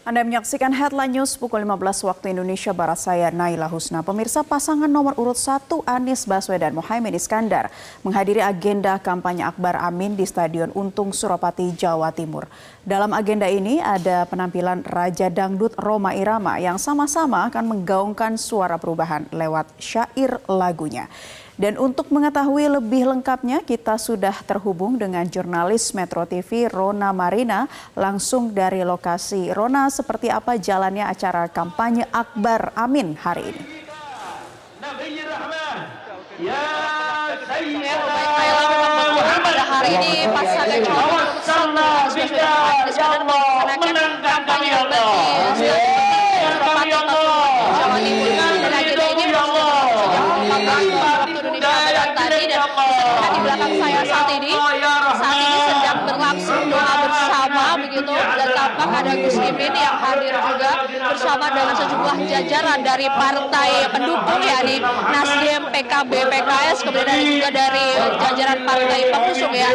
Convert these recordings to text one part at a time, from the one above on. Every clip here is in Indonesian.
Anda menyaksikan Headline News pukul 15 waktu Indonesia Barat saya Naila Husna. Pemirsa pasangan nomor urut 1 Anies Baswedan Mohaimin Iskandar menghadiri agenda kampanye Akbar Amin di Stadion Untung Suropati, Jawa Timur. Dalam agenda ini ada penampilan Raja Dangdut Roma Irama yang sama-sama akan menggaungkan suara perubahan lewat syair lagunya. Dan untuk mengetahui lebih lengkapnya, kita sudah terhubung dengan jurnalis Metro TV Rona Marina langsung dari lokasi. Rona, seperti apa jalannya acara kampanye Akbar Amin hari ini? Ya, pada hari ini pasangan calon menangkan kami Allah. Jawa Timur dan agenda ini waktu Indonesia Barat di belakang saya saat ini. Saat ini begitu dan tampak ada Gus Imin yang hadir juga bersama dengan sejumlah jajaran dari partai pendukung yakni Nasdem, PKB, PKS kemudian ada juga dari jajaran partai pengusung ya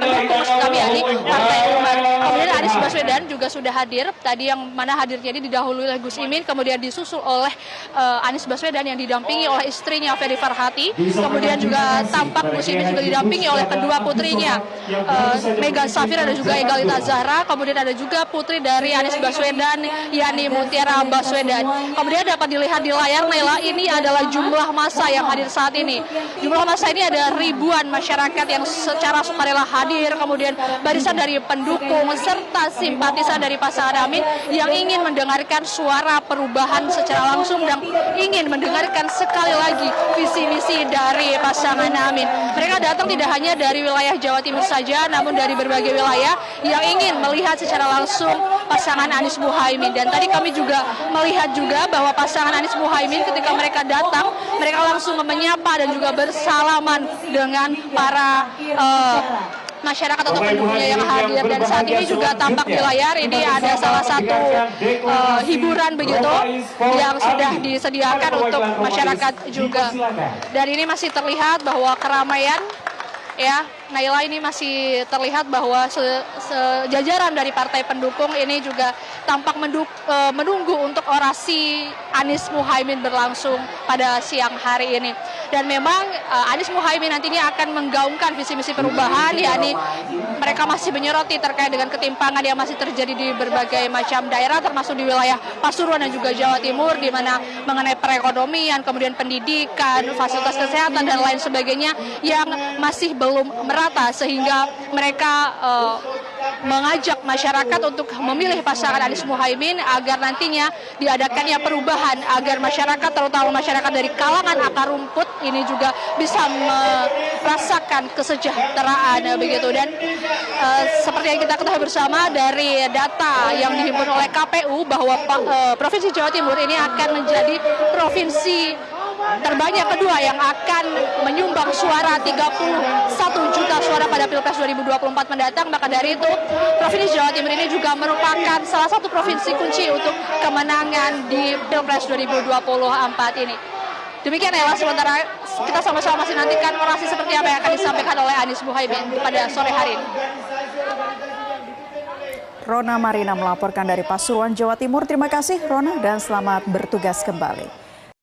pendukung kami yakni Partai Umat. Kemudian Anies Baswedan juga sudah hadir. Tadi yang mana hadirnya ini didahului oleh Gus Imin kemudian disusul oleh uh, Anies Baswedan yang didampingi oleh istrinya Ferry Farhati. Kemudian juga tampak Gus Imin juga didampingi oleh kedua putrinya uh, Mega Safira dan juga Egalita Zahra kemudian ada juga putri dari Anies Baswedan yakni Mutiara Baswedan. Kemudian dapat dilihat di layar Nela ini adalah jumlah masa yang hadir saat ini. Jumlah masa ini ada ribuan masyarakat yang secara sukarela hadir. Kemudian barisan dari pendukung serta simpatisan dari pasangan Amin yang ingin mendengarkan suara perubahan secara langsung dan ingin mendengarkan sekali lagi visi misi dari pasangan Amin. Mereka datang tidak hanya dari wilayah Jawa Timur saja, namun dari berbagai wilayah yang ingin melihat secara langsung pasangan Anies Muhaimin. Dan tadi kami juga melihat juga bahwa pasangan Anies Muhaimin ketika mereka datang, mereka langsung menyapa dan juga bersalaman dengan para uh, masyarakat atau pendukungnya yang hadir. Dan saat ini juga tampak di layar ini ada salah satu uh, hiburan begitu yang sudah disediakan untuk masyarakat juga. dan ini masih terlihat bahwa keramaian ya Naila ini masih terlihat bahwa se sejajaran dari partai pendukung ini juga tampak e, menunggu untuk orasi Anies Muhaimin berlangsung pada siang hari ini. Dan memang e, Anies Muhaimin nantinya akan menggaungkan visi misi perubahan, yakni mereka masih menyoroti terkait dengan ketimpangan yang masih terjadi di berbagai macam daerah, termasuk di wilayah Pasuruan dan juga Jawa Timur, di mana mengenai perekonomian, kemudian pendidikan, fasilitas kesehatan dan lain sebagainya yang masih belum merata sehingga mereka uh, mengajak masyarakat untuk memilih pasangan Anies Muhaimin agar nantinya diadakannya perubahan agar masyarakat terutama masyarakat dari kalangan akar rumput ini juga bisa merasakan kesejahteraan begitu. Dan uh, seperti yang kita ketahui bersama dari data yang dihimpun oleh KPU bahwa uh, Provinsi Jawa Timur ini akan menjadi provinsi terbanyak kedua yang akan menyumbang suara 31 juta suara pada Pilpres 2024 mendatang. Maka dari itu, Provinsi Jawa Timur ini juga merupakan salah satu provinsi kunci untuk kemenangan di Pilpres 2024 ini. Demikian ya, sementara kita sama-sama masih nantikan orasi seperti apa yang akan disampaikan oleh Anies Muhaimin pada sore hari ini. Rona Marina melaporkan dari Pasuruan, Jawa Timur. Terima kasih Rona dan selamat bertugas kembali.